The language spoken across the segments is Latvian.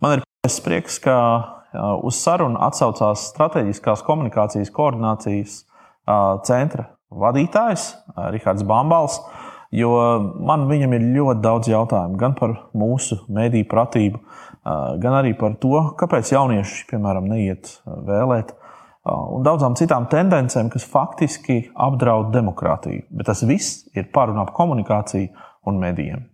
Man ir prieks, ka uz sarunu atsaucās Strateģiskās komunikācijas koordinācijas centra vadītājs Rihards Bambals. Jo man viņam ir ļoti daudz jautājumu gan par mūsu mediju pratību, gan arī par to, kāpēc jaunieši, piemēram, neiet vēlēt, un daudzām citām tendencēm, kas faktiski apdraud demokrātiju. Bet tas viss ir par un ap komunikāciju un medijiem.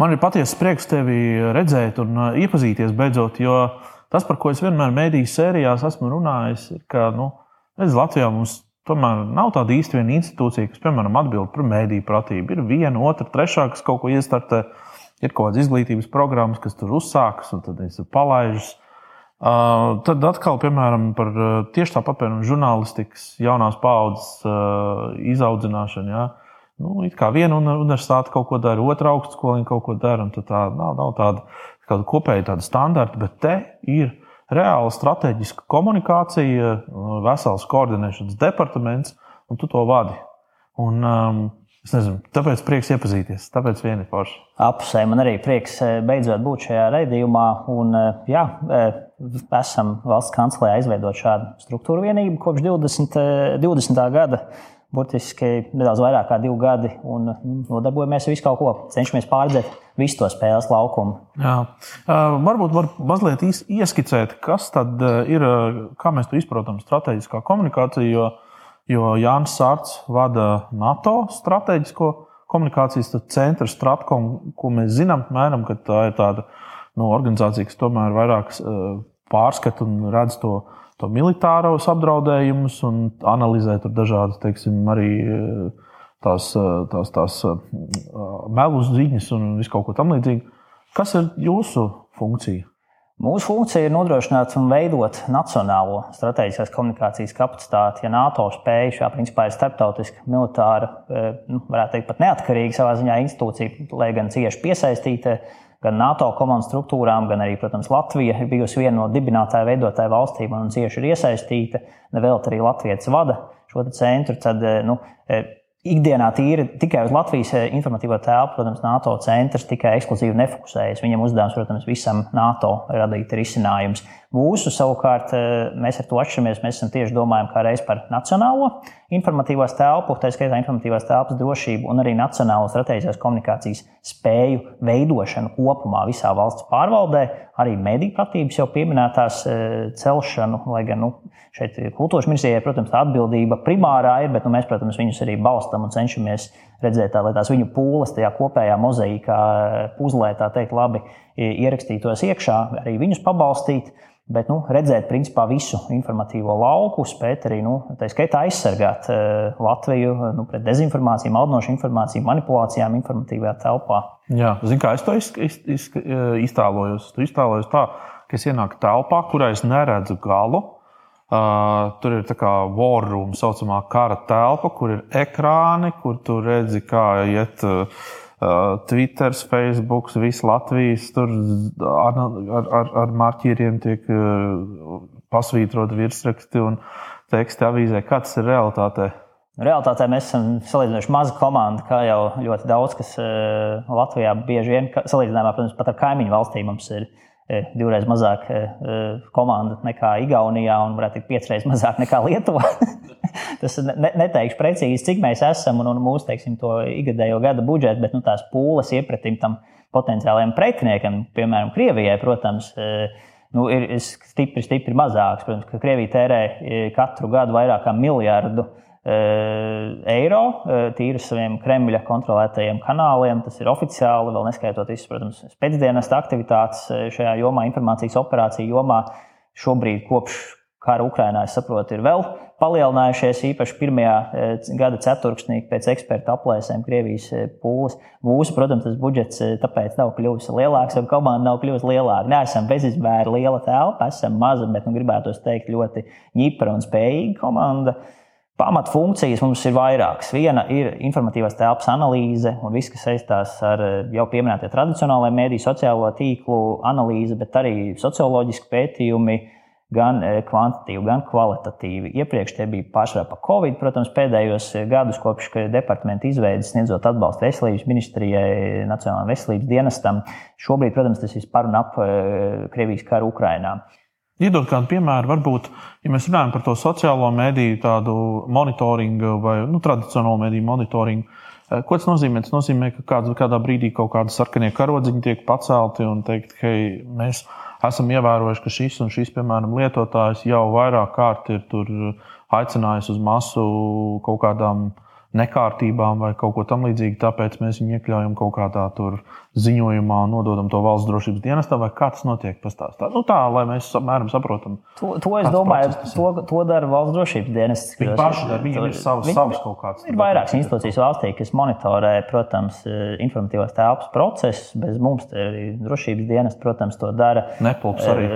Man ir patiesa prieks tevi redzēt un uh, iepazīties beidzot, jo tas, par ko es vienmēr mēdīju sērijās esmu runājis, ir, ka nu, redz, Latvijā mums tomēr nav tāda īsta viena institūcija, kas, piemēram, atbild par mēdīju pratību. Ir viena, otra, trešā, kas kaut ko iestartē, ir kaut kādas izglītības programmas, kas tur uzsākas un tad ir palaižas. Uh, tad atkal, piemēram, par uh, tieši tāpat par žurnālistikas jaunās paudzes uh, izaudzināšanu. Ja? Nu, it kā viena universitāte kaut ko dara, otra augstskola kaut ko dara, tā nav, nav tāda, tāda kopēja tāda standarta, bet te ir reāla strateģiska komunikācija, vesels koordinēšanas departaments, un tu to vadi. Un, um, Es nezinu, tāpēc prieks iepazīties. Tāpēc viena ir forša. Apusē man arī prieks eh, beidzot būt šajā raidījumā. Un, eh, jā, eh, esam valsts kancelē izveidot šādu struktūru vienību kopš 20. 20. gada burtiski nedaudz vairāk kā divi gadi, un nu, nodarbojamies ar visu kaut ko. Cenšamies pārdzēt visu to spēles laukumu. Jā. Varbūt var mazliet ieskicēt, kas tad ir, kā mēs to izprotam, strateģiskā komunikācija. Jo, jo Jānis Sārts vada NATO strateģisko komunikācijas centru Stratkom, ko mēs zinām, mēram, ka tā ir tāda nu, organizācija, kas tomēr vairāk pārskata un redz to to militāros apdraudējumus un analizē tur dažādas, teiksim, arī eh, tās, eh, tās, tās eh, melu ziņas un visu kaut ko tamlīdzīgu. Kas ir jūsu funkcija? Mūsu funkcija ir nodrošināt un veidot nacionālo strateģiskās komunikācijas kapacitāti. Ja NATO spēja šā principā ir starptautiska, militāra, nu, varētu teikt, pat neatkarīga savā ziņā institūcija, lai gan cieši piesaistīta gan NATO komandas struktūrām, gan arī, protams, Latvija ir bijusi viena no dibinātāju veidotāju valstīm un cieši ir iesaistīta. Nevēl arī Latvijas vada šo centru. Tad, eh, nu, eh, Ikdienā tīri tikai uz Latvijas eh, informatīvo telpu, protams, NATO centrs tikai ekskluzīvi nefokusējas. Viņam uzdevums, protams, visam NATO radīt risinājums. Mūsu savukārt, mēs ar to atšķiramies. Mēs tieši domājam reiz par nacionālo informatīvās telpu, tā skaitā informatīvās telpas drošību un arī nacionālo strateģiskās komunikācijas spēju veidošanu kopumā visā valsts pārvaldē, arī mediju platības jau pieminētās e, celšanu, lai gan nu, šeit kultūras ministrijai, protams, tā atbildība primārā ir, bet nu, mēs, protams, viņus arī balstam un cenšamies redzēt, tā, lai tās viņu pūles tajā kopējā mozaīkā puzlē, tā teikt, labi ierakstītos iekšā, arī viņus pabalstīt. Bet nu, redzēt, principā, visu informatīvo lauku, spēt arī nu, skaitā aizsargāt uh, Latviju nu, pret dezinformāciju, maldinošu informāciju, manipulācijām informatīvajā telpā. Jā, zinu, kā es to iz, iz, iz, iztēlojos. Tu iztēlojos tā, ka es ienāku telpā, kurā es neredzu galu. Uh, tur ir tā kā war room, tā saucamā kara telpa, kur ir ekrāni, kur tu redzi, kā iet. Uh, Uh, Twitter, Facebook, visas Latvijas tur ar, ar, ar, ar marķieriem tiek uh, pasvītroti virsraksti un teksti avīzē. Kāds ir realitātē? Realtātē mēs esam salīdzinoši maza komanda, kā jau ļoti daudz, kas uh, Latvijā bieži vien salīdzinājumā, protams, pat ar kaimiņu valstīm mums ir divreiz mazāk komanda nekā Igaunijā un varētu teikt piecreiz mazāk nekā Lietuvā. Tas ne, neteikšu precīzi, cik mēs esam un, un mūsu teiksim, ikgadējo gada budžetu, bet nu, tās pūles iepratim tam potenciālajiem pretiniekam, piemēram, Krievijai, protams, nu, ir stipri, stipri mazāks. Protams, ka Krievija tērē katru gadu vairāk kā miljardu eiro tīri saviem Kremļa kontrolētajiem kanāliem. Tas ir oficiāli, vēl neskaitot visas, protams, pēcdienas aktivitātes šajā jomā, informācijas operāciju jomā. Šobrīd, kopš kara Ukrainā, es saprotu, ir vēl palielinājušies. Īpaši pirmajā eh, gada ceturksnī pēc eksperta aplēsēm Krievijas eh, pūles. Mūsu, protams, tas budžets eh, tāpēc nav kļuvis lielāks, jo komanda nav kļuvusi lielāka. Neesam bezizmēra liela telpa, esam maza, bet nu, gribētu teikt ļoti ņipra un spējīga komanda. Pamatfunkcijas mums ir vairākas. Viena ir informatīvās telpas analīze un viss, kas saistās ar jau pieminētie tradicionālajiem mēdīju, sociālo tīklu analīzi, bet arī socioloģiski pētījumi, gan kvantitīvi, gan kvalitatīvi. Iepriekš tie bija pārsvarā par Covid, protams, pēdējos gadus kopš departamenta izveidas sniedzot atbalstu veselības ministrijai, Nacionālajam veselības dienestam. Šobrīd, protams, tas ir par un ap Krievijas karu Ukrainā. Iedod kādu piemēru, varbūt, ja mēs runājam par to sociālo mediju, tādu monitoringu vai nu, tradicionālo mediju monitoringu. Eh, ko tas nozīmē? Tas nozīmē, ka kādā, kādā brīdī kaut kādi sarkanie karodziņi tiek pacelti un teikt, hei, mēs esam ievērojuši, ka šis un šis, piemēram, lietotājs jau vairāk kārt ir aicinājis uz masu kaut kādām uh, nekārtībām vai kaut ko tamlīdzīgu, tāpēc mēs viņu iekļaujam kaut kādā ziņojumā un nododam to valsts drošības dienestam, vai kā tas notiek pastāstīt. Nu, tā, lai mēs apmēram saprotam. To, to es domāju, to, to dara valsts drošības dienests. Viņi paši dara, viņiem ir savs, viņi, savs kaut kāds. Ir vairākas institūcijas valstī, kas monitorē, protams, informatīvās telpas procesus. Bez mums arī drošības dienas, protams, to dara. Nepulks arī.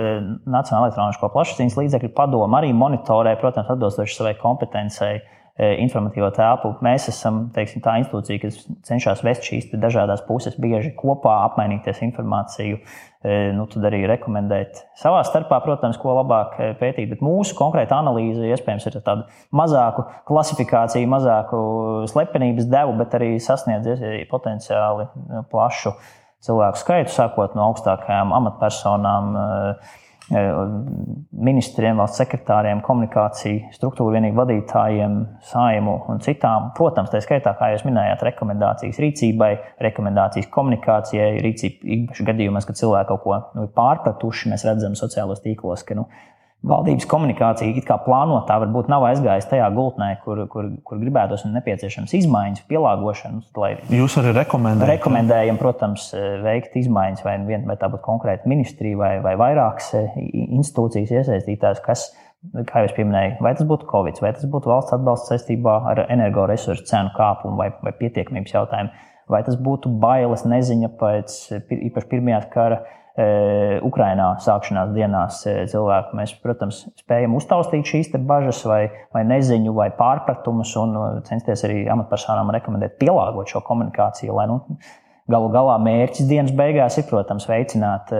Nacionāla elektronisko plašsaziņas līdzekļu padoma arī monitorē, protams, atbilstoši savai kompetencijai E, informatīvo telpu. Mēs esam teiksim, tā institūcija, kas cenšas vest šīs dažādas puses bieži kopā, apmainīties informāciju, e, nu, tad arī rekomendēt savā starpā, protams, ko labāk e, pētīt. Bet mūsu konkrēta analīze iespējams ir tāda mazāku klasifikāciju, mazāku slepenības devu, bet arī sasniedz potenciāli plašu cilvēku skaitu, sākot no augstākajām amatpersonām ministriem, valsts sekretāriem, komunikāciju struktūru vienību vadītājiem, saimu un citām. Protams, tā skaitā, kā jūs minējāt, rekomendācijas rīcībai, rekomendācijas komunikācijai, rīcībai īpaši gadījumos, kad cilvēki kaut ko nu, pārpratuši. Mēs redzam sociālos tīklos, ka nu, valdības komunikācija, it kā plānotā, varbūt nav aizgājusi tajā gultnē, kur, kur, kur gribētos un nepieciešams izmaiņas, pielāgošanas. Jūs arī rekomendējat? Rekomendējam, protams, veikt izmaiņas vai, vien, vai tā būtu konkrēta ministrija vai, vai vairākas eh, institūcijas iesaistītās, kas, kā jau pieminēju, vai tas būtu Covid, vai tas būtu valsts atbalsts saistībā ar energoresursu cenu kāpumu vai, vai pietiekamības jautājumu, vai tas būtu bailes, neziņa pēc īpaši pirmajā kara E, Ukrainā sākšanās dienās e, cilvēku. Mēs, protams, spējam uztaustīt šīs bažas, vai, vai neziņu, vai pārpratumus, un e, censties arī amatpersonām rekomendēt pielāgot šo komunikāciju, lai nu, galu galā mērķis dienas beigās ir, protams, veicināt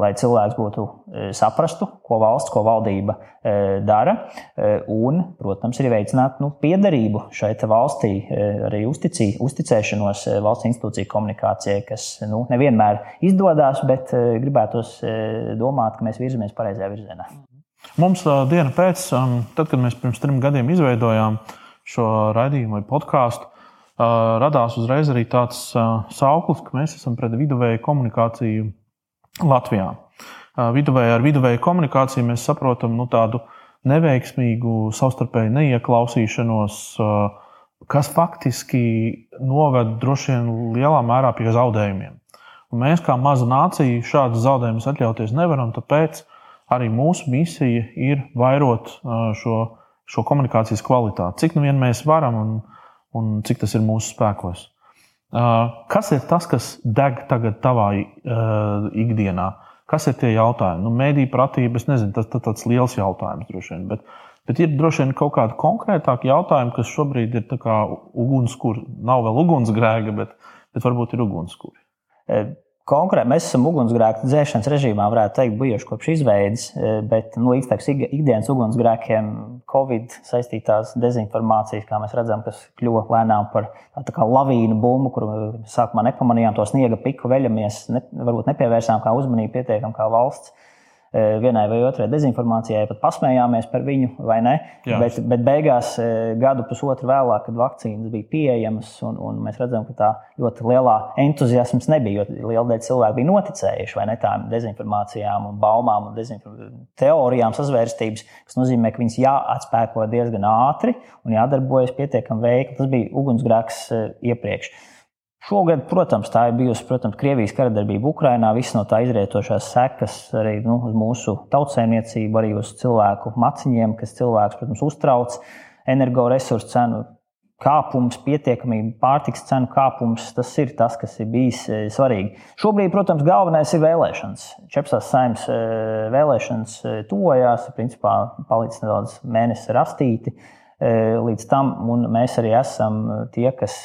lai cilvēks būtu e, saprastu, ko valsts, ko valdība e, dara, e, un, protams, arī veicināt nu, piederību šai valstī, arī uzticī, uzticēšanos valsts institūciju komunikācijai, kas nu, nevienmēr izdodas, bet gribētos domāt, ka mēs virzamies pareizajā virzienā. Mums diena pēc, tad, kad mēs pirms trim gadiem izveidojām šo raidījumu vai podkāstu, radās uzreiz arī tāds sauklis, ka mēs esam pret viduvēju komunikāciju Latvijā. Viduvēji ar viduvēju komunikāciju mēs saprotam nu, tādu neveiksmīgu savstarpēju neieklausīšanos, kas faktiski noved droši vien lielā mērā pie zaudējumiem. Un mēs, kā maza nācija, šādus zaudējumus atļauties nevaram, tāpēc arī mūsu misija ir vairot šo, šo komunikācijas kvalitāti, cik nu vien mēs varam un, un cik tas ir mūsu spēkos. Kas ir tas, kas deg tagad tavā uh, ikdienā? Kas ir tie jautājumi? Nu, Mēdīņu pratība, es nezinu, tas ir tāds liels jautājums droši vien. Bet, bet ir droši vien kaut kādi konkrētāki jautājumi, kas šobrīd ir ugunskura. Nav vēl ugunsgrēka, bet, bet varbūt ir ugunskura. Konkrēti, mēs esam ugunsgrēku dzēšanas režīmā, varētu teikt, bijuši kopš izveides, e, bet nu, līdz ikdienas ugunsgrēkiem, Covid saistītās dezinformācijas, kā mēs redzam, kas kļuva lēnām par tādu lavīnu bumbu, kur sākumā nepamanījām to sniega piku, veļamies, ne, varbūt nepievērsām kā uzmanību pietiekam kā valsts. Eh, vienai vai otrai dezinformācijai, pat pasmējāmies par viņu, vai ne? Jā. Bet, bet beigās, eh, gadu pusotru vēlāk, kad vakcīnas bija pieejamas, un, un mēs redzam, ka tā ļoti lielā entuziasms nebija, jo liela daļa cilvēku bija noticējuši vai ne tām dezinformācijām, un baumām un teorijām sazvērstības, kas nozīmē, ka viņas jāatspēko diezgan ātri un jādarbojas pietiekami veikli. Tas bija ugunsgrēks eh, iepriekš. Šogad, protams, tā ir bijusi protams, Krievijas karadarbība Ukrajinā, visas no tā izrietošās sekas arī nu, uz mūsu tautsēmniecību, arī uz cilvēku maciņiem, kas cilvēks, protams, uztrauc. Energoresursu cenu kāpums, pietiekamība, pārtiks cenu kāpums, tas ir tas, kas ir bijis e, svarīgi. Šobrīd, protams, galvenais ir vēlēšanas. Čepsās saimnes e, vēlēšanas e, tuvojās, principā palicis nedaudz mēnesis rastīti līdz tam, un mēs arī esam tie, kas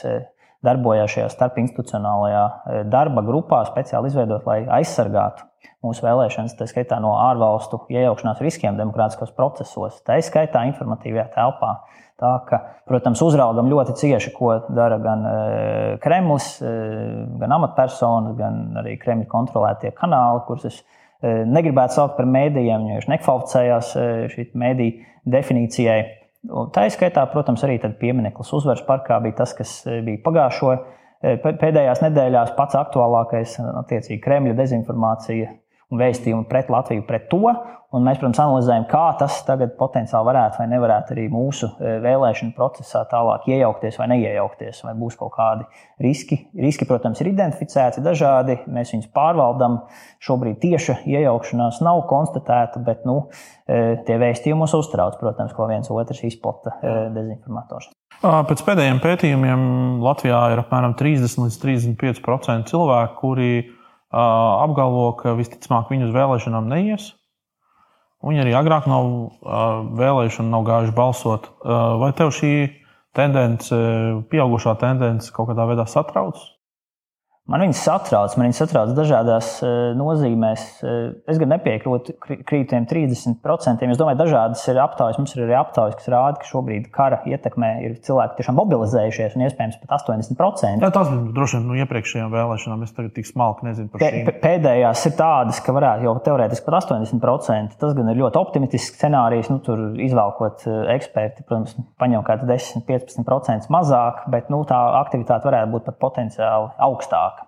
darbojās šajā starpinstitucionālajā e, darba grupā, speciāli izveidot, lai aizsargātu mūsu vēlēšanas, tā skaitā no ārvalstu iejaukšanās riskiem demokrātiskos procesos, tā skaitā informatīvajā telpā. Tā, ka, protams, uzraugam ļoti cieši, ko dara gan Kremlis, gan amatpersonas, gan arī Kremļa kontrolētie kanāli, kurus es negribētu saukt par mēdījiem, jo viņš nekvalificējās šī mēdīja definīcijai. Tā izskaitā, protams, arī piemineklis uzvaras parkā bija tas, kas bija pagājušo pēdējās nedēļās pats aktuālākais, attiecīgi, Kremļa dezinformācija un vēstījumu pret Latviju, pret to. Un mēs, protams, analizējam, kā tas tagad potenciāli varētu vai nevarētu arī mūsu e, vēlēšanu procesā tālāk iejaukties vai neiejaukties, vai būs kaut kādi riski. Riski, protams, ir identificēti dažādi, mēs viņus pārvaldam. Šobrīd tieša iejaukšanās nav konstatēta, bet nu, e, tie vēstījumi mūs uztrauc, protams, ko viens otrs izplata e, dezinformators. Pēc pēdējiem pētījumiem Latvijā ir apmēram 30 līdz 35% cilvēku, kuri apgalvo, ka visticamāk viņi uz vēlēšanām neies. Viņi arī agrāk nav vēlējuši un nav gājuši balsot. Vai tev šī tendence, pieaugušā tendence kaut kādā veidā satrauc? Man viņas satrauc, man viņas satrauc dažādās eh, nozīmēs. Eh, es gan nepiekrītu krītiem 30%. Es domāju, dažādas ir aptaujas. Mums ir arī aptaujas, kas rāda, ka šobrīd kara ietekmē ir cilvēki tiešām mobilizējušies un iespējams pat 80%. Jā, tas bija droši vien no iepriekšējām vēlēšanām. Es tagad tik smalki nezinu par šīm. Pēdējās ir tādas, ka varētu jau teorētiski pat 80%. Tas gan ir ļoti optimistisks scenārijs. Nu, tur izvēlkot eh, eksperti, protams, paņem kaut kāds 10-15% mazāk, bet nu, tā aktivitāte varētu būt pat potenciāli augstāka.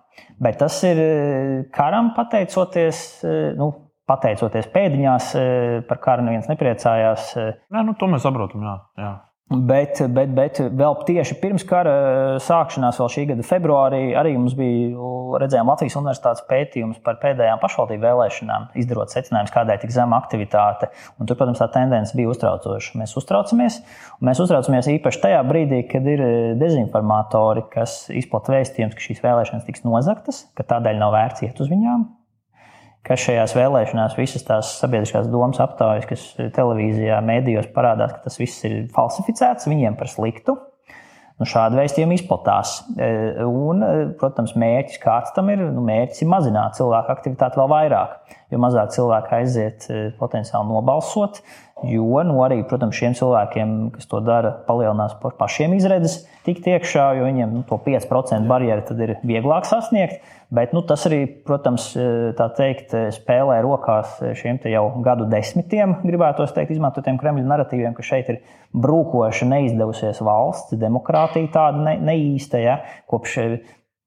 Bet tas ir eh, karam pateicoties. Eh, nu, pateicoties pēdiņās, eh, par karu neviens nepriecājās. Nē, nu, to mēs saprotam. Jā, jā. Bet, bet, bet vēl tieši pirms kara sākšanās, vēl šī gada februārī, arī mums bija redzējām Latvijas universitātes pētījums par pēdējām pašvaldību vēlēšanām, izdarot secinājumus, kādēļ tik zema aktivitāte. Un tur, protams, tā tendence bija uztraucoša. Mēs uztraucamies, un mēs uztraucamies īpaši tajā brīdī, kad ir dezinformatori, kas izplatīja vēstījumus, ka šīs vēlēšanas tiks nozagtas, ka tādēļ nav vērts iet uz viņām ka šajās vēlēšanās visas tās sabiedriskās domas aptaujas, kas televīzijā, mēdījos parādās, ka tas viss ir falsificēts, viņiem par sliktu. Nu, šādi vēstījumi izplatās. E, un, e, protams, mērķis kāds tam ir? Nu, mērķis ir mazināt cilvēku aktivitāti vēl vairāk. Jo mazāk cilvēku aiziet e, potenciāli nobalsot, jo nu, arī, protams, šiem cilvēkiem, kas to dara, palielinās pašiem izredzes tikt iekšā, jo viņiem nu, to 5% barjeru ir vieglāk sasniegt. Bet nu, tas arī, protams, teikt, spēlē rokās šiem jau gadu desmitiem, gribētu teikt, izmantotiem Kremļa narratīviem, ka šeit ir brūkoša, neizdevusies valsts, demokrātija tāda ne, neīsta, ja, kopš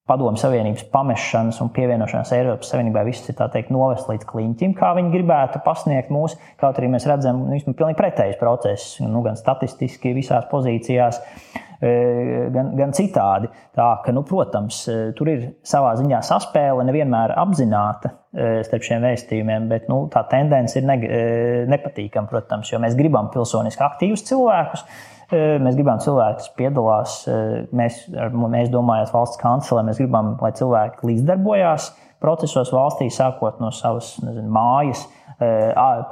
Padomu Savienības pamešanas un pievienošanās Eiropas Savienībai viss ir teikt, novest līdz kliņķim, kā viņi gribētu pasniegt mūsu. Kaut arī mēs redzam, ka nu, pilnīgi pretējs process, nu, gan statistiski visās pozīcijās. E, gan, gan citādi. Tā, ka, nu, protams, e, tur ir savā ziņā saspēle, nevienmēr apzināta e, starp šiem vēstījumiem, bet nu, tā tendence ir ne, nepatīkama, protams, jo mēs gribam pilsoniski aktīvus cilvēkus. Mēs gribam cilvēkus, kas piedalās. Mēs, mēs domājam, valsts kancelē, mēs gribam, lai cilvēki līdzdarbojās procesos valstī, sākot no savas nezinu, mājas,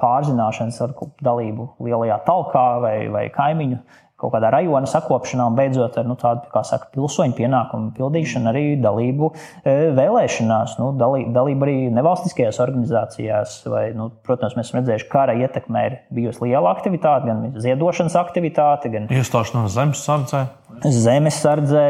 pārzināšanas ar dalību lielajā talkā vai, vai kaimiņu kaut kādā rajona sakopšanā un beidzot ar nu, tādu, kā saka, pilsoņu pienākumu pildīšanu, arī dalību e, vēlēšanās, nu, dalī, dalību arī nevalstiskajās organizācijās. Vai, nu, protams, mēs esam redzējuši, ka kara ietekmē ir bijusi liela aktivitāte, gan ziedošanas aktivitāte, gan iestāšanās zemesardzē. Zemesardzē,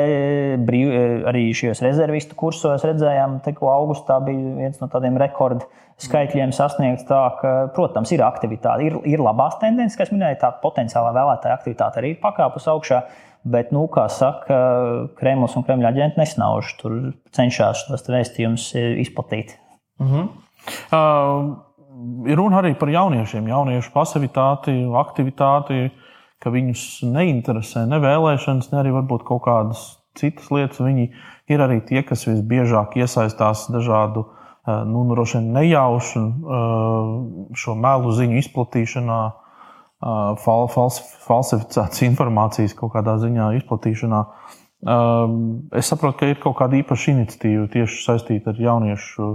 brīv, e, arī šajos rezervistu kursos redzējām, ka augustā bija viens no tādiem rekordiem skaitļiem sasniegts. Tā, ka, protams, ir aktivitāte, ir, ir labās tendences, kas minēja, tā potenciālā vēlētāja aktivitāte arī ir pakāpus augšā. Bet, nu, kā saka, Kremlis un Kremļa aģenti nesnauž, tur cenšas tos vēstījumus izplatīt. Uh -huh. uh, runa arī par jauniešiem, jauniešu pasivitāti, aktivitāti, ka viņus neinteresē ne vēlēšanas, ne arī varbūt kaut kādas citas lietas. Viņi ir arī tie, kas visbiežāk iesaistās dažādu Eh, nu, vien nejauši eh, šo melu ziņu izplatīšanā, eh, fal, fals, falsificētas informācijas kaut kādā ziņā izplatīšanā. Es saprotu, ka ir kaut kāda īpaša iniciatīva tieši saistīta ar jauniešu,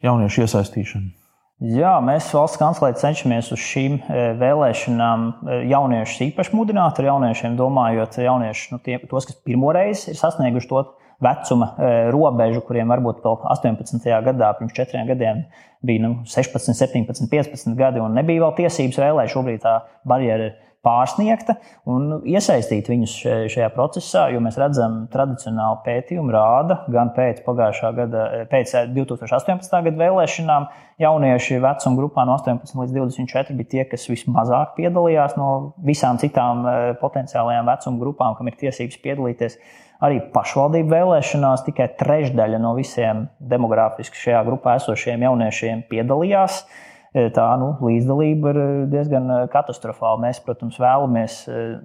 jauniešu iesaistīšanu. Jā, mēs valsts kancelē cenšamies uz šīm vēlēšanām jauniešus īpaši mudināt, ar jauniešiem domājot, jaunieši, nu, tie, tos, kas pirmoreiz ir sasnieguši to vecuma robežu, kuriem varbūt vēl 18. gadā, pirms četriem gadiem, bija nu, 16, 17, 15 gadi un nebija vēl tiesības vēlēt. Šobrīd tā barjera ir pārsniegta un iesaistīt viņus šajā procesā, jo mēs redzam, tradicionāli pētījumi rāda, gan pēc pagājušā gada, pēc 2018. gada vēlēšanām, jaunieši vecuma grupā no 18 līdz 24 bija tie, kas vismazāk piedalījās no visām citām eh, potenciālajām vecuma grupām, kam ir tiesības piedalīties. Arī pašvaldību vēlēšanās tikai trešdaļa no visiem demogrāfiski šajā grupā esošiem jauniešiem piedalījās. Uh, tā nu, līdzdalība ir diezgan katastrofāla. Mēs, protams, vēlamies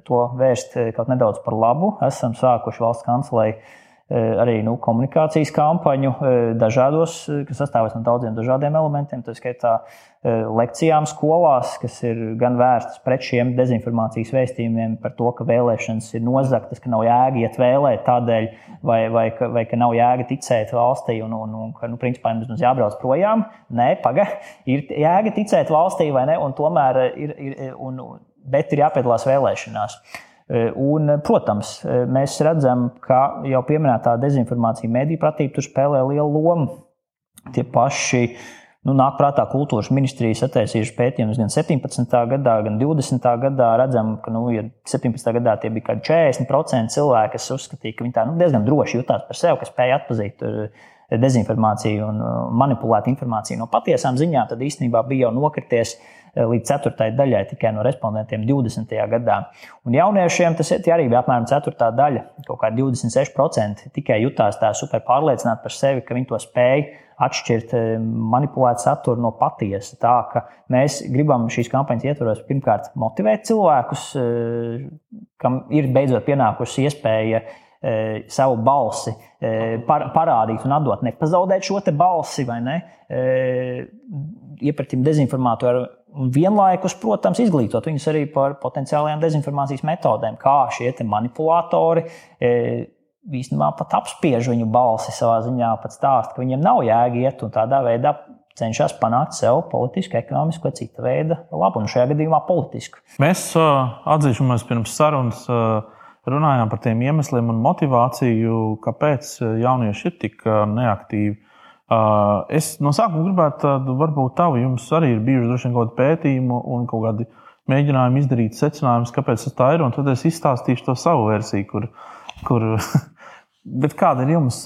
to vērst kaut nedaudz par labu. Esam sākuši valsts kancelei arī nu, komunikācijas kampaņu dažādos, kas sastāvēs no daudziem dažādiem elementiem. Tā skaitā lekcijām skolās, kas ir gan vērstas pret šiem dezinformācijas vēstījumiem par to, ka vēlēšanas ir nozagtas, ka nav jēga iet vēlēt tādēļ, vai, vai, vai, vai ka nav jēga ticēt valstī un, un, un ka, nu, principā, mums jābrauc projām. Nē, paga, ir jēga ticēt valstī vai ne, un tomēr ir, ir, un, bet ir jāpiedalās vēlēšanās. Eh, un, protams, eh, mēs redzam, ka jau pieminētā dezinformācija mediju pratība tur spēlē lielu lomu. Tie paši nu, nāk prātā kultūras ministrijas attaisījuši pētījumus gan 17. gadā, gan 20. gadā. Redzam, ka nu, ja 17. gadā tie bija kaut kādi 40% cilvēki, kas uzskatīja, ka viņi tā nu, diezgan droši jutās par sevi, ka spēja atpazīt eh, dezinformāciju un manipulēt informāciju no patiesām ziņām, tad īstenībā bija jau nokrities līdz ceturtajai daļai tikai no respondentiem 20. gadā. Un jauniešiem tas arī bija apmēram ceturtā daļa, kaut kā 26% tikai jutās tā super pārliecināti par sevi, ka viņi to spēj atšķirt eh, manipulēt saturu no patiesa. Tā ka mēs gribam šīs kampaņas ietvaros pirmkārt motivēt cilvēkus, eh, kam ir beidzot pienākusi iespēja savu balsi par, parādīt un atdot, nepazaudēt šo balsi vai ne, iepratim dezinformātoru Un vienlaikus, protams, izglītot viņus arī par potenciālajām dezinformācijas metodēm, kā šie manipulatori e, īstenībā pat apspiež viņu balsi savā ziņā, pat stāst, ka viņiem nav jēga iet un tādā veidā cenšas panākt sev politisku, ekonomisku vai cita veida labumu, šajā gadījumā politisku. Mēs uh, atzīšamies pirms sarunas. Uh, runājām par tiem iemesliem un motivāciju, kāpēc jaunieši ir tik neaktīvi. Es no sākuma gribētu, tādu, varbūt tādu jums arī ir bijuši droši vien kaut kādi pētījumi un kaut kādi mēģinājumi izdarīt secinājumus, kāpēc tas tā ir. Tad es izstāstīšu to savu versiju, kur. kur Bet kāda ir jums,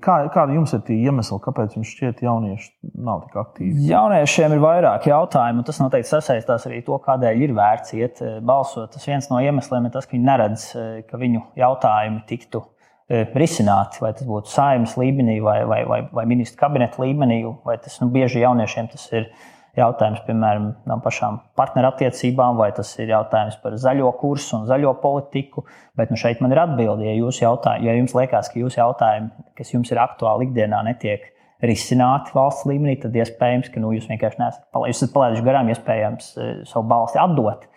kā, kāda jums ir tie iemesli, kāpēc jums šķiet, ka jaunieši nav tik aktīvi? Jauniešiem ir vairāk jautājumu, un tas noteikti sasaistās arī to, kādēļ ir vērts iet balsot. Tas viens no iemesliem ir tas, ka viņi neredz, ka viņu jautājumi tiktu risināti, vai tas būtu saimnes līmenī vai, vai, vai, vai ministra kabineta līmenī, vai tas nu, bieži jauniešiem tas ir jautājums, piemēram, no pašām partnerattiecībām, vai tas ir jautājums par zaļo kursu un zaļo politiku. Bet nu, šeit man ir atbilde, ja, jautājumi, ja jums liekas, ka jūsu jautājumi, kas jums ir aktuāli ikdienā, netiek risināti valsts līmenī, tad iespējams, ka nu, jūs vienkārši neesat palaiduši garām iespējams e, savu balsti atdot.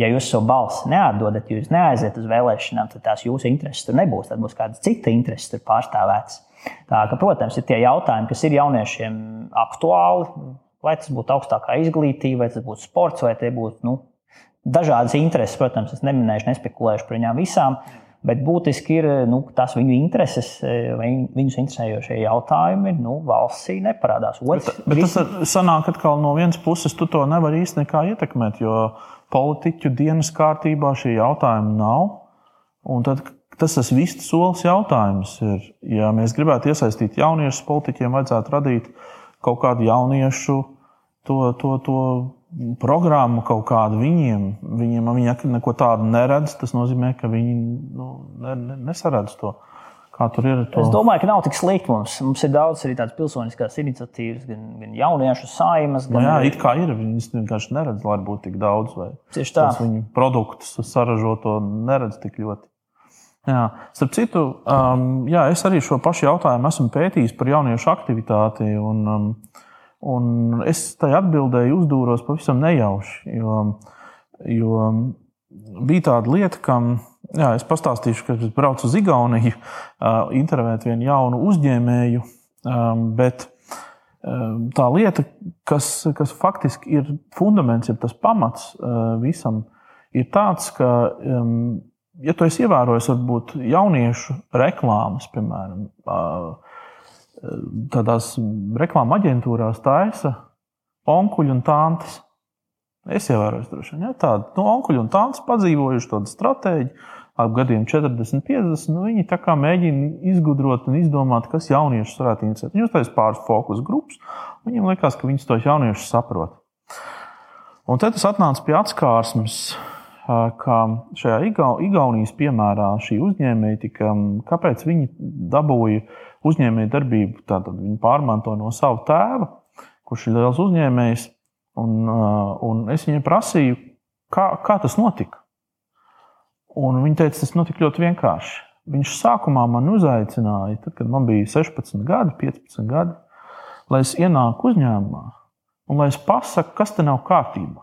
Ja jūs savu balsi neatdodat, jūs neaiziet uz vēlēšanām, tad tās jūsu intereses tur nebūs. Tad būs kāda cita intereses tur pārstāvētas. Tā ka, protams, ir tie jautājumi, kas ir jauniešiem aktuāli. Vai tas būtu augstākā izglītība, vai tas būtu sports, vai tie būtu nu, dažādas intereses. Protams, es neminēšu, nespekulēšu par viņām visām. Bet būtiski ir nu, tas viņu intereses, vai viņus interesējošie jautājumi nu, valstī neparādās. Otrs, bet, bet tas sanāk, ka no vienas puses tu to nevari īstenībā ietekmēt. Jo politiķu dienas kārtībā šie jautājumi nav. Tad tas ir viss solis jautājums. Ir, ja mēs gribētu iesaistīt jauniešus, politiķiem vajadzētu radīt kaut kādu jauniešu to, to, to programmu kaut kādu viņiem. Viņiem viņi neko tādu neredz. Tas nozīmē, ka viņi nu, ne, ne, nesaredz to. Kā tur ir? To? Es domāju, ka nav tik slikti. Mums, mums ir daudz arī tādas pilsoniskās iniciatīvas, gan, gan jauniešu saimas. Gan... Nu jā, it kā ir. Viņas vienkārši neredz, lai būtu tik daudz. Tieši tā. Viņu produktus saražoto neredz tik ļoti. Jā. Starp citu, um, jā, es arī šo pašu jautājumu esmu pētījis par jauniešu aktivitāti. Un, um, un es tajā atbildēju, uzdūros pavisam nejauši. Jo, jo bija tāda lieta, ka jā, es pastāstīšu, ka es braucu uz Igauniju, intervēt vienu jaunu uzņēmēju. Bet tā lieta, kas, kas faktiski ir fundaments, ir tas pamats visam, ir tāds, ka ja tu esi ievērojis, varbūt jauniešu reklāmas, piemēram, tādās reklāmas aģentūrās taisa onkuļi un tantes. Es ievēroju, droši vien, ja, tādu nu, onkuļu un tantes padzīvojuši tādu stratēģiju, ap gadiem 40, 50. Nu, viņi tā kā mēģina izgudrot un izdomāt, kas jauniešus varētu interesēt. Viņi uztais pāris fokus grupas, viņiem liekas, ka viņi tos jauniešus saprot. Un tad tas atnāca pie atskārsmes, ka šajā Igaunijas piemērā šī uzņēmēja tika, kāpēc viņi dabūja uzņēmēju darbību, tātad viņi pārmanto no sava tēva, kurš ir liels uzņēmējs. Un, un es viņai prasīju, kā, kā tas notika. Un viņa teica, tas notika ļoti vienkārši. Viņš sākumā man uzaicināja, tad, kad man bija 16 gadi, 15 gadi, lai es ienāku uzņēmumā un lai es pasaku, kas te nav kārtībā.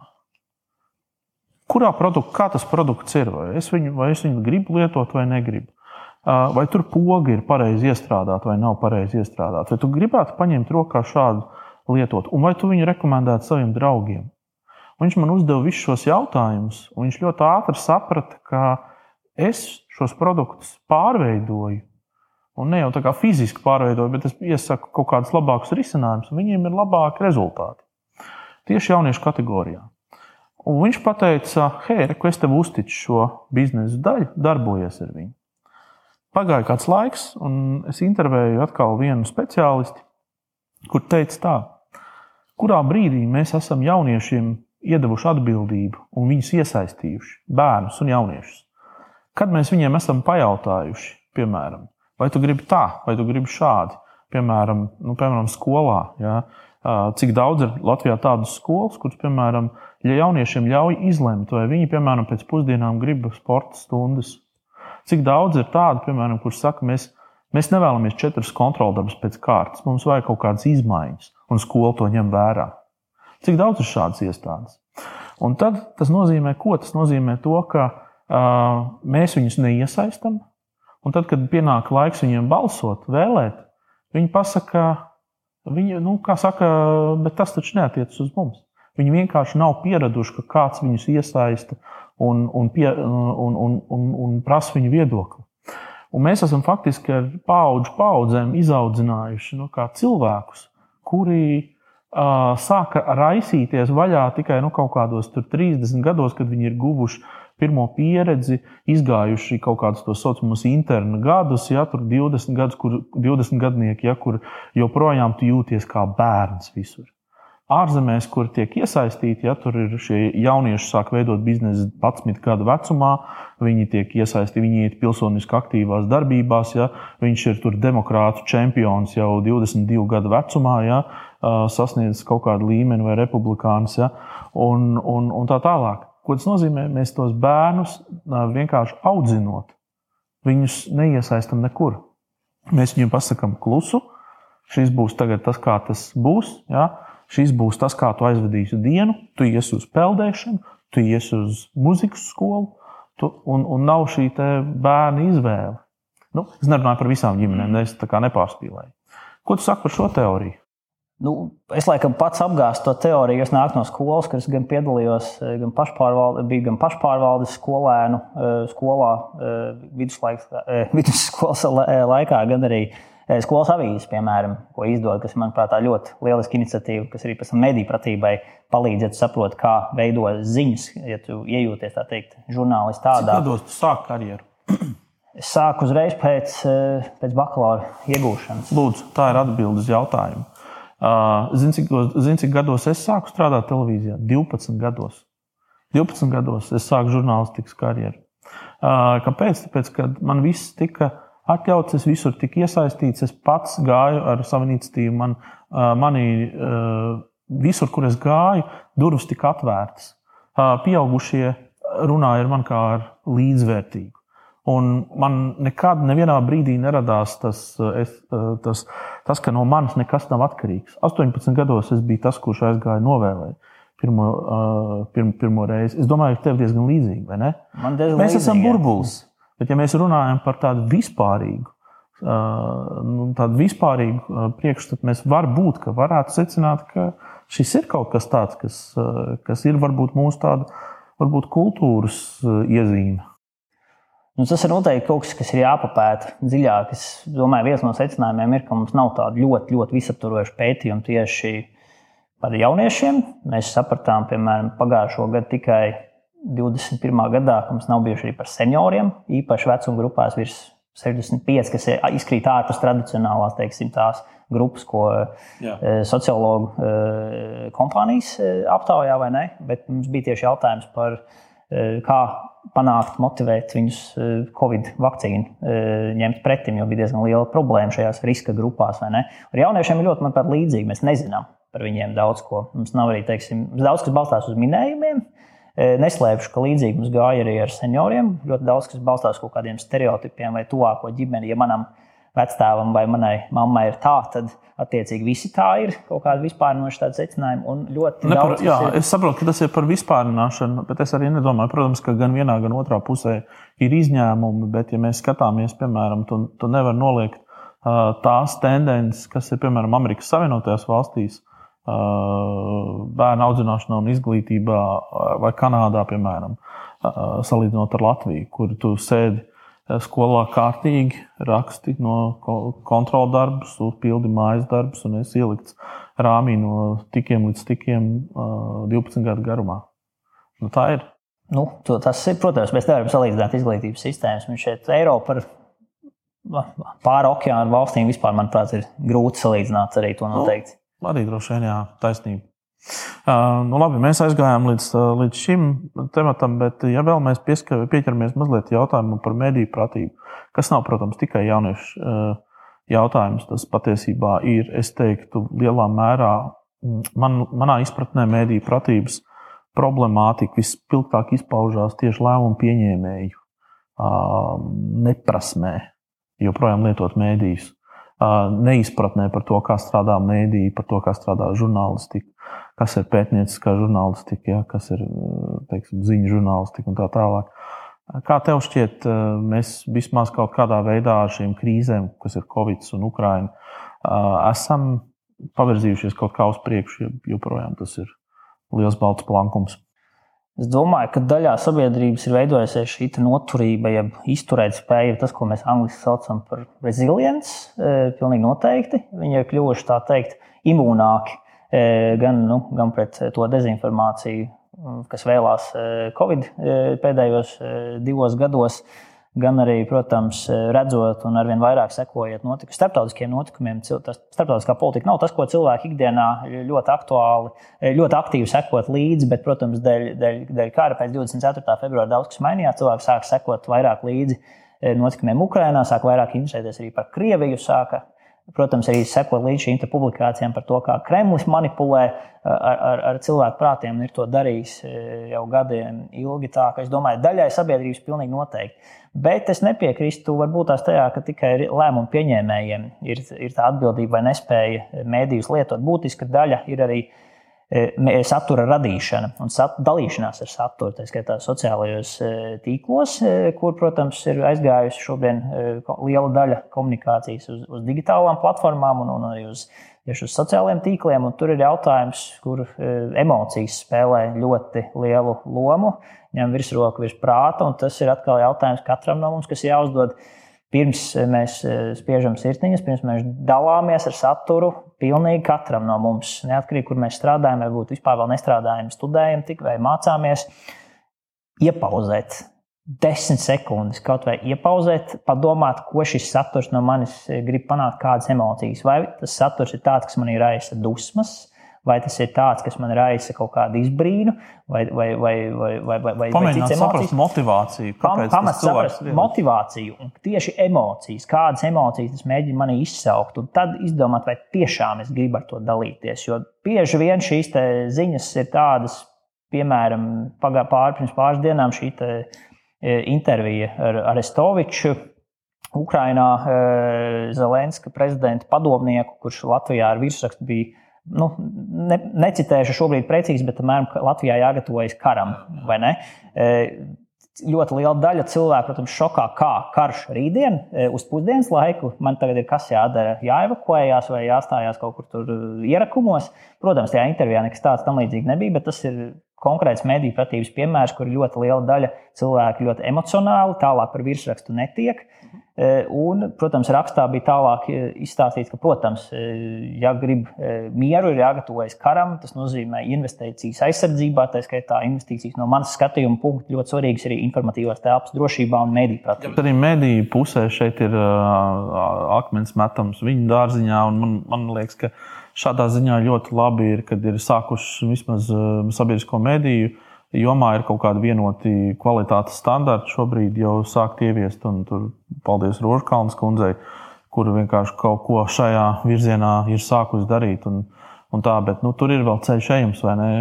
Kurā produktā, tas produkts ir, vai es viņu, vai es viņu gribu lietot vai negribu. Vai tur poga ir pareizi iestrādāta vai nav pareizi iestrādāta. Vai tu gribētu paņemt rokā šādu lietot, un vai tu viņu rekomendētu saviem draugiem? Un viņš man uzdeva visus šos jautājumus, un viņš ļoti ātri saprata, ka es šos produktus pārveidoju. Un ne jau tā kā fiziski pārveidoju, bet es iesaku kaut kādus labākus risinājumus, un viņiem ir labāki rezultāti. Tieši jauniešu kategorijā. Un viņš teica, hei, ko es tev uzticu šo biznesa daļu, darbojies ar viņu. Pagāja kāds laiks, un es intervēju atkal vienu speciālistu, kur teica tā, kurā brīdī mēs esam jauniešiem iedavuši atbildību un viņus iesaistījuši, bērnus un jauniešus. Kad mēs viņiem esam pajautājuši, piemēram, vai tu gribi tā, vai tu gribi šādi, piemēram, nu, piemēram skolā, ja, cik daudz ir Latvijā tādas skolas, kuras, piemēram, ja jauniešiem ļauj izlemt, vai viņi, piemēram, pēc pusdienām grib sporta stundas, cik daudz ir tādu, piemēram, kurš saka, mēs Mēs nevēlamies četras kontroldarbus pēc kārtas. Mums vajag kaut kādas izmaiņas, un skola to ņem vērā. Cik daudz ir šādas iestādes? Un tad tas nozīmē, ko tas nozīmē? To, ka uh, mēs viņus neiesaistām, un tad, kad pienāk laiks viņiem balsot, vēlēt, viņi pasakā, viņi, nu, kā saka, bet tas taču neatiecas uz mums. Viņi vienkārši nav pieraduši, ka kāds viņus iesaista un, un, pie, un, un, un, un prasa viņu viedokli. Un mēs esam faktiski ar paudžu paudzēm izaudzinājuši nu, cilvēkus, kuri uh, sāka raisīties vaļā tikai nu, kaut kādos 30 gados, kad viņi ir guvuši pirmo pieredzi, izgājuši kaut kādus tos saucamus internu gadus, ja tur 20 gadus, kur 20 gadnieki, ja kur joprojām tu jūties kā bērns visur ārzemēs, kur tiek iesaistīti, ja tur ir šie jaunieši, sāk veidot biznesu 11 gadu vecumā, viņi tiek iesaistīti, viņi iet pilsoniski aktīvās darbībās, ja viņš ir tur demokrātu čempions jau 22 gadu vecumā, ja sasniedzis kaut kādu līmeni vai republikāns, ja, un, un, un tā tālāk. Ko tas nozīmē? Mēs tos bērnus vienkārši audzinot, viņus neiesaistam nekur. Mēs viņiem pasakām klusu, šis būs tas, kā tas būs. Ja? Šis būs tas, kā tu aizvedīsi dienu. Tu iesi uz peldēšanu, tu iesi uz muzikas skolu, tu, un, un nav šī bērna izvēle. Nu, es nerunāju par visām ģimenēm, es tā kā nepārspīlēju. Ko tu saki par šo teoriju? Nu, es laikam pats apgāstu to teoriju. Es nāku no skolas, kur es gan piedalījos, gan pašpārvalde, biju gan pašpārvaldes skolēnu eh, skolā, eh, vidusskolas eh, laikā, gan arī Eh, skolas avīzes, piemēram, ko izdod, kas, manuprāt, ir ļoti lieliska iniciatīva, kas arī pēc tam mediju pratībai palīdz, ja tu saproti, kā veidot ziņas, ja tu iejūties tā teikt, žurnālisti tādā. Kādos tu sāki karjeru? Es sāku uzreiz pēc, eh, pēc bakalaura iegūšanas. Lūdzu, tā ir atbilde uz jautājumu. Uh, zini, cik, zin, cik gados es sāku strādāt televīzijā? 12 gados. 12 gados es sāku žurnālistikas karjeru. Uh, kāpēc? Tāpēc, ka man viss tika atļauts, es visur tiku iesaistīts, es pats gāju ar savu iniciatīvu. Man, manī, visur, kur es gāju, durvis tika atvērtas. Pieaugušie runāja ar mani kā ar līdzvērtīgu. Un man nekad, nevienā brīdī neradās tas, es, tas, tas, ka no manis nekas nav atkarīgs. 18 gados es biju tas, kurš aizgāja novēlēt pirmo, pirmo, pirmo reizi. Es domāju, ka tev diezgan līdzīgi, vai ne? Mēs esam burbulis. Bet, ja mēs runājam par tādu vispārīgu, nu, tādu vispārīgu priekšstatu, mēs varam būt, ka varētu secināt, ka šis ir kaut kas tāds, kas, kas ir varbūt mūsu tāda, varbūt kultūras iezīme. Nu, tas ir noteikti kaut kas, kas ir jāpapēta dziļāk. Es domāju, viens no secinājumiem ir, ka mums nav tāda ļoti, ļoti visaptvaroša pētījuma tieši par jauniešiem. Mēs sapratām, piemēram, pagājušo gadu tikai 21. gadā, ka mums nav bijuši arī par senioriem, īpaši vecuma grupās virs 65, kas izkrīt ārpus tradicionālās, teiksim, tās grupas, ko Jā. Eh, sociologu eh, kompānijas eh, aptaujā, vai ne? Bet mums bija tieši jautājums par kā panākt, motivēt viņus Covid vakcīnu ņemt pretim, jo bija diezgan liela problēma šajās riska grupās. Ar jauniešiem ir ļoti, manuprāt, līdzīgi. Mēs nezinām par viņiem daudz ko. Mums nav arī, teiksim, daudz kas balstās uz minējumiem. Neslēpšu, ka līdzīgi mums gāja arī ar senioriem. Ļoti daudz kas balstās uz kaut kādiem stereotipiem vai tuvāko ģimeni. Ja manam vectēvam vai manai mammai ir tā, tad attiecīgi visi tā ir. Kaut kāda vispārinoša tāda secinājuma. Ne par, jā, ir... Es saprotu, ka tas ir par vispārināšanu, bet es arī nedomāju, protams, ka gan vienā, gan otrā pusē ir izņēmumi. Bet, ja mēs skatāmies, piemēram, tu, tu nevar noliegt tās tendences, kas ir piemēram Amerikas Savienotajās valstīs. Bērnu audzināšanā un izglītībā, vai Kanādā, piemēram, salīdzinot ar Latviju, kur tu sēdi skolā kārtīgi raksti no kontrola darbus, pildi mājas darbus un es ielikts rāmī no tikiem līdz tikiem 12 gadu garumā. Nu, tā ir. Nu, tas ir, protams, mēs nevaram salīdzināt izglītības sistēmas. Mums šeit Eiropa ar pāri okeānu valstīm vispār, manuprāt, ir grūti salīdzināt arī to nu, noteikti. Nu, arī droši vien, jā, taisnība. Uh, nu, labi, mēs aizgājām līdz, līdz šim tematam, bet, ja vēl mēs pieskar, pieķeramies mazliet jautājumam par mediju pratību, kas nav, protams, tikai jauniešu uh, jautājums, tas patiesībā ir, es teiktu, lielā mērā man, manā izpratnē mediju pratības problemātika vispilgtāk izpaužās tieši lēmumu pieņēmēju uh, neprasmē joprojām lietot mēdījus, neizpratnē par to, kā strādā mēdīja, par to, kā strādā žurnālistika kas ir pētnieciskā žurnālistika, ja, kas ir teiksim, ziņu žurnālistika un tā tālāk. Kā tev šķiet, mēs vismaz kaut kādā veidā ar šīm krīzēm, kas ir Covid un Ukraina, esam pavirzījušies kaut kā uz priekšu, joprojām tas ir liels balts plankums. Es domāju, ka daļā sabiedrības ir veidojusies šī noturība, jeb izturēt spēja, tas, ko mēs angļuiski saucam par resilience. Pilnīgi noteikti. Viņi ir kļuvuši tā teikt imūnāki E, gan, nu, gan pret to dezinformāciju, kas vēlās e, Covid e, pēdējos divos gados, gan arī, protams, redzot un arvien vairāk sekojot notiku, starptautiskiem notikumiem. Starptautiskā politika nav tas, ko cilvēki ikdienā ļoti aktuāli, ļoti aktīvi sekot līdzi, bet, protams, dēļ, dēļ, dēļ kara pēc 24. februāra daudz kas mainījās. Cilvēki sāk sekot vairāk līdzi notikumiem Ukrajinā, sāk vairāk interesēties arī par Krieviju, sāka Protams, arī sekot līdz šīm publikācijām par to, kā Kremlis manipulē ar, ar, ar cilvēku prātiem un ir to darījis jau gadiem ilgi. Tā, es domāju, daļai sabiedrības pilnīgi noteikti. Bet es nepiekrīstu varbūt tās tajā, ka tikai lēmumu pieņēmējiem ir, ir tā atbildība vai nespēja mēdījus lietot. Būtiska daļa ir arī uh, satura radīšana un sat, dalīšanās ar saturu, tā skaitā sociālajos e, tīklos, e, kur, protams, ir aizgājusi šobrīd liela daļa komunikācijas uz, uz digitālām platformām un, un arī uz, uz sociālajiem tīkliem. Tur ir jautājums, kur emocijas spēlē ļoti lielu lomu, ņem virsroku virs prāta, un tas ir atkal jautājums katram no mums, kas jāuzdod pirms mēs spiežam sirsniņas, pirms mēs dalāmies ar saturu, pilnīgi katram no mums, neatkarīgi, kur mēs strādājam, vai būtu vispār vēl nestrādājam, studējam tik vai mācāmies, iepauzēt. Desmit sekundes kaut vai iepauzēt, padomāt, ko šis saturs no manis grib panākt, kādas emocijas. Vai tas saturs ir tāds, kas man ir raisa dusmas, vai tas ir tāds, kas man raisa kaut kādu izbrīnu, vai, vai, vai, vai, vai, vai, vai Pamēģināt saprast motivāciju. Pamats saprast motivāciju un tieši emocijas, kādas emocijas tas mēģina manī izsaukt, un tad izdomāt, vai tiešām es gribu ar to dalīties. Jo bieži vien šīs ziņas ir tādas, piemēram, pār, pirms pāris dienām šī e, intervija ar Arestoviču. Ukrainā e, Zelenska prezidenta padomnieku, kurš Latvijā ar virsrakstu bija nu, ne, necitēšu šobrīd precīzi, bet apmēram Latvijā jāgatavojas karam. E, ļoti liela daļa cilvēku, protams, šokā, kā karš rītdien, e, uz pusdienas laiku. Man tagad ir kas jādara, jāevakuējās vai jāstājās kaut kur tur ierakumos. Protams, tajā intervijā nekas tāds tam līdzīgs nebija, bet tas ir konkrēts mediju pratības piemērs, kur ļoti liela daļa cilvēki ļoti emocionāli, tālāk par virsrakstu netiek. Eh, un, protams, rakstā bija tālāk eh, izstāstīts, ka, protams, eh, ja grib mieru, ir jāgatavojas karam. Tas nozīmē investīcijas aizsardzībā, tā skaitā investīcijas no manas skatījuma punkta. Ļoti svarīgas arī informatīvās telpas drošībā un mediju pratībā. Arī mediju pusē šeit ir akmens metams viņu dārziņā. Man, man liekas, ka šādā ziņā ļoti labi ir, kad ir sākuši vismaz uh, sabiedrisko mediju jomā ir kaut kādi vienoti kvalitātes standarti. Šobrīd jau sākt ieviest, un tur paldies Rožkalnas kundzei, kur vienkārši kaut ko šajā virzienā ir sākusi darīt. Un, un tā, bet nu, tur ir vēl ceļš ejams, vai ne?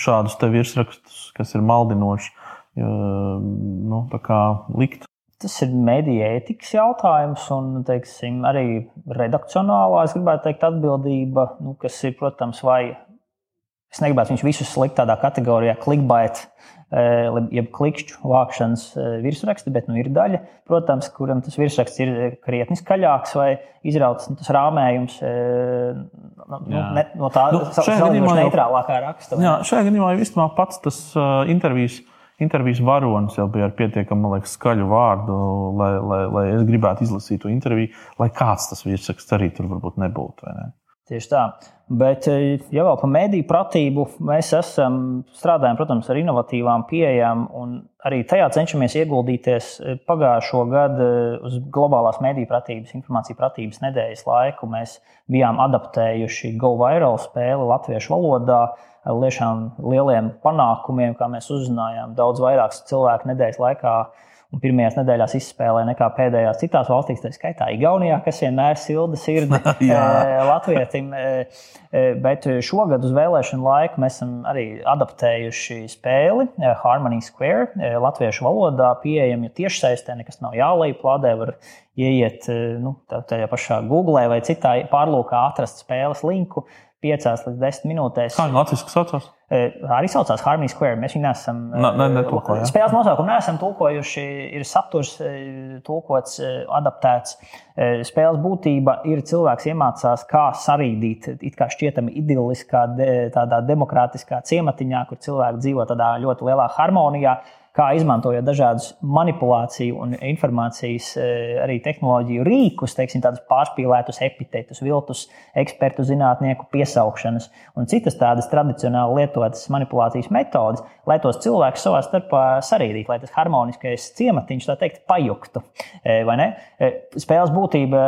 Šādus te virsrakstus, kas ir maldinoši, nu, likt. Tas ir mediju ētikas jautājums, un teiksim, arī redakcionālā, es gribētu teikt, atbildība, nu, kas ir, protams, vai Es negribētu viņus visus likt tādā kategorijā, clickbait, eh, jeb klikšķu vākšanas eh, virsraksti, bet nu, ir daļa, protams, kuram tas virsraksts ir krietni skaļāks vai izrauts nu, tas rāmējums eh, nu, ne, no tā nu, neitrālākā raksta. Jā, šajā gadījumā īstenībā pats tas uh, intervijas. Intervijas varonis jau bija ar pietiekami liekas, skaļu vārdu, lai, lai, lai es gribētu izlasīt to interviju, lai kāds tas virsraksts arī tur varbūt nebūtu. Ne? Tieši tā. Bet, eh, ja vēl par mediju pratību, mēs esam strādājam, protams, ar inovatīvām pieejām, un arī tajā cenšamies ieguldīties. Eh, pagājušo gadu eh, uz globālās mediju pratības, informācijas pratības nedēļas laiku mēs bijām adaptējuši Go Viral spēli latviešu valodā ar lieliem panākumiem, kā mēs uzzinājām. Daudz vairāk cilvēku nedēļas laikā un pirmajās nedēļās izspēlē nekā pēdējās citās valstīs, tā skaitā Igaunijā, kas vienmēr silda sirdi latvietim. Bet šogad uz vēlēšanu laiku mēs esam arī adaptējuši spēli Harmony Square latviešu valodā, pieejama tiešsaistē, nekas nav jālai plādē. Var ieiet nu, tajā pašā Google vai citā pārlūkā, atrast spēles linku 5 līdz 10 minūtēs. Kā viņa latviešu saucās? Arī saucās Harmony Square. Mēs viņu neesam. Ne, ne, netulkojam. Spēles nosaukumu neesam tulkojuši. Ir saturs tulkots, adaptēts. Spēles būtība ir cilvēks iemācās, kā sarīdīt it kā šķietami idiliskā, tādā demokrātiskā ciematiņā, kur cilvēki dzīvo tādā ļoti lielā harmonijā kā izmantojot dažādus manipulāciju un informācijas eh, arī tehnoloģiju rīkus, teiksim, tādus pārspīlētus epitetus, viltus ekspertu zinātnieku piesaukšanas un citas tādas tradicionāli lietotas manipulācijas metodes, lai tos cilvēkus savā starpā sarīdītu, lai tas harmoniskais ciematiņš, tā teikt, pajuktu. Eh, eh, spēles būtība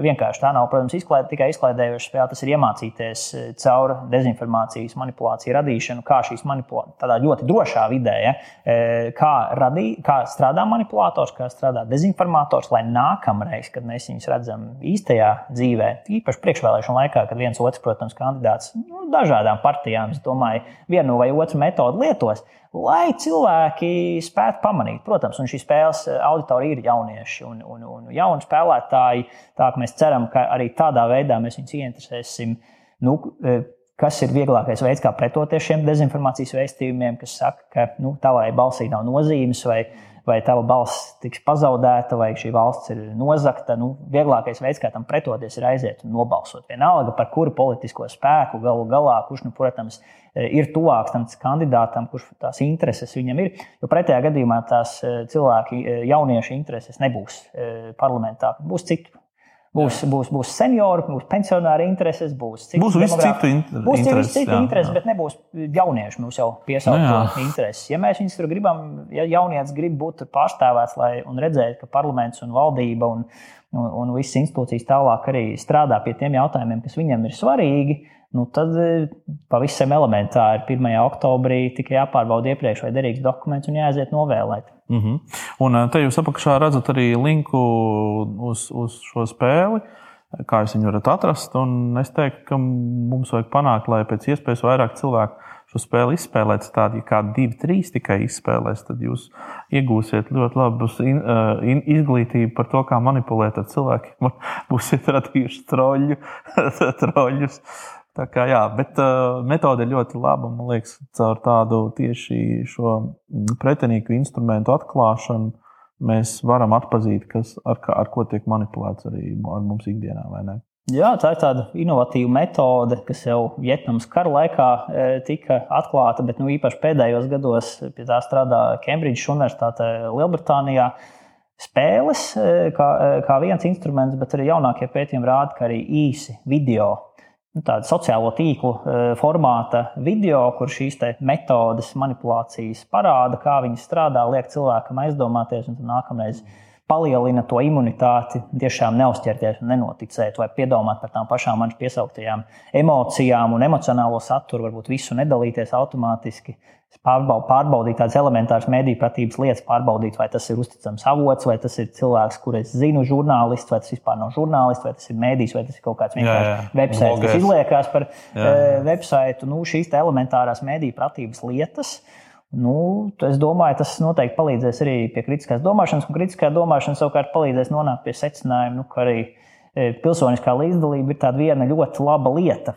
vienkārši tā nav, protams, izklaid, tikai izklaidējoša spēle, tas ir iemācīties caur dezinformācijas manipulāciju radīšanu, kā šīs manipulācijas tādā ļoti drošā vidē. Ja, kā, radī, kā strādā manipulators, kā strādā dezinformators, lai nākamreiz, kad mēs viņus redzam īstajā dzīvē, īpaši priekšvēlēšana laikā, kad viens otrs, protams, kandidāts nu, dažādām partijām, es domāju, vienu vai otru metodu lietos. Lai cilvēki spētu pamanīt, protams, un šīs spēles auditori ir jaunieši un, un, un jauni spēlētāji. Tā kā mēs ceram, ka arī tādā veidā mēs viņus ieinteresēsim. Nu, kas ir vieglākais veids, kā pretoties šiem dezinformācijas vēstījumiem, kas saka, ka nu, tavai balsī nav nozīmes, vai, vai tava balss tiks pazaudēta, vai šī valsts ir nozagta. Nu, vieglākais veids, kā tam pretoties, ir aiziet un nobalsot. Vienalga par kuru politisko spēku galu galā, kurš, nu, protams, ir tuvāks tam kandidātam, kurš tās intereses viņam ir. Jo pretējā gadījumā tās eh, cilvēki, eh, jauniešu intereses nebūs parlamentā, būs citu Būs, būs, būs seniori, būs pensionāri intereses, būs citu būs citu inter būs intereses. Citu intereses. Bet nebūs jaunieši mums jau piesaukt nu intereses. Ja mēs viņus tur gribam, ja jaunietis grib būt pārstāvēts lai, un redzēt, ka parlaments un valdība un, un, un visas institūcijas tālāk arī strādā pie tiem jautājumiem, kas viņiem ir svarīgi, nu, tad e, pavisam elementāri 1. oktobrī tikai jāpārbauda iepriekš, vai derīgs dokuments un jāaiziet novēlēt. Mm -hmm. Un e, te jūs apakšā redzat arī linku uz, uz šo spēli. Kā jūs viņu varat atrast? Un es teiktu, ka mums vajag panākt, lai pēc iespējas vairāk cilvēku šo spēli izspēlēt. Tādi, ja kādi divi, trīs tikai izspēlēs, tad jūs iegūsiet ļoti labu in, uh, in, izglītību par to, kā manipulēt ar cilvēkiem. Būsiet radījuši troļļu, troļļus. Tā kā, jā, bet uh, metode ir ļoti laba. Man liekas, caur tādu tieši šo mm, pretinieku instrumentu atklāšanu mēs varam atpazīt, kas, ar, ar ko tiek manipulēts arī ar mums ikdienā. Jā, tā ir tāda inovatīva metode, kas jau Vietnamas kara laikā tika atklāta, bet nu, īpaši pēdējos gados pie tā strādā Cambridge Universitāte Lielbritānijā. Spēles kā, kā viens instruments, bet arī jaunākie pētījumi rāda, ka arī īsi video, tāda sociālo tīklu formāta video, kur šīs metodes, manipulācijas parāda, kā viņi strādā, liek cilvēkam aizdomāties un nākamreiz. Palielina to imunitāti, tiešām neuzķerties un nenoticēt, vai piedomāt par tām pašām manas piesauktajām emocijām un emocionālo saturu, varbūt visu nedalīties automātiski. Pārbaudīt tādas elementāras mediju pratības lietas, pārbaudīt, vai tas ir uzticams avots, vai tas ir cilvēks, kurš es zinu, žurnālists, vai tas vispār nav žurnālists, vai tas ir mēdījis, vai tas ir kaut kāds vienkārši websites, kas izliekās par. Uh, website. Nu, šīs elementārās mediju pratības lietas Nu, es domāju, tas noteikti palīdzēs arī pie kritiskās domāšanas, un kritiskā domāšana savukārt palīdzēs nonākt pie secinājuma, nu, ka arī e, pilsoniskā līdzdalība ir tāda viena ļoti laba lieta.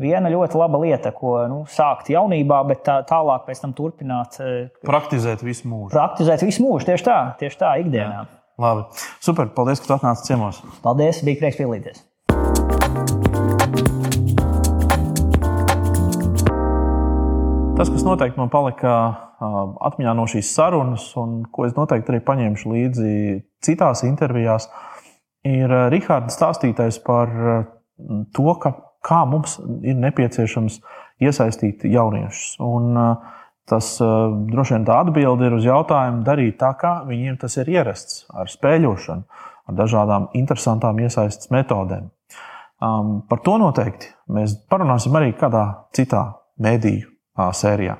Viena ļoti laba lieta, ko nu, sākt jaunībā, bet tā, tālāk pēc tam turpināt. E, praktizēt visu mūžu. Praktizēt visu mūžu, tieši tā, tieši tā ikdienā. Jā. Labi, super, paldies, ka tu atnāci ciemos. Paldies, bija prieks piedalīties. Tas, kas noteikti man palika atmiņā no šīs sarunas, un ko es noteikti arī paņemšu līdzi citās intervijās, ir Rahards stāstītais par to, ka, kā mums ir nepieciešams iesaistīt jauniešus. Un, tas droši vien tā atbilde ir uz jautājumu darīt tā, kā viņiem tas ir ierasts, ar spēļošanu, ar dažādām interesantām iesaistas metodēm. Um, par to noteikti mēs parunāsim arī kādā citā mēdīju sērijā.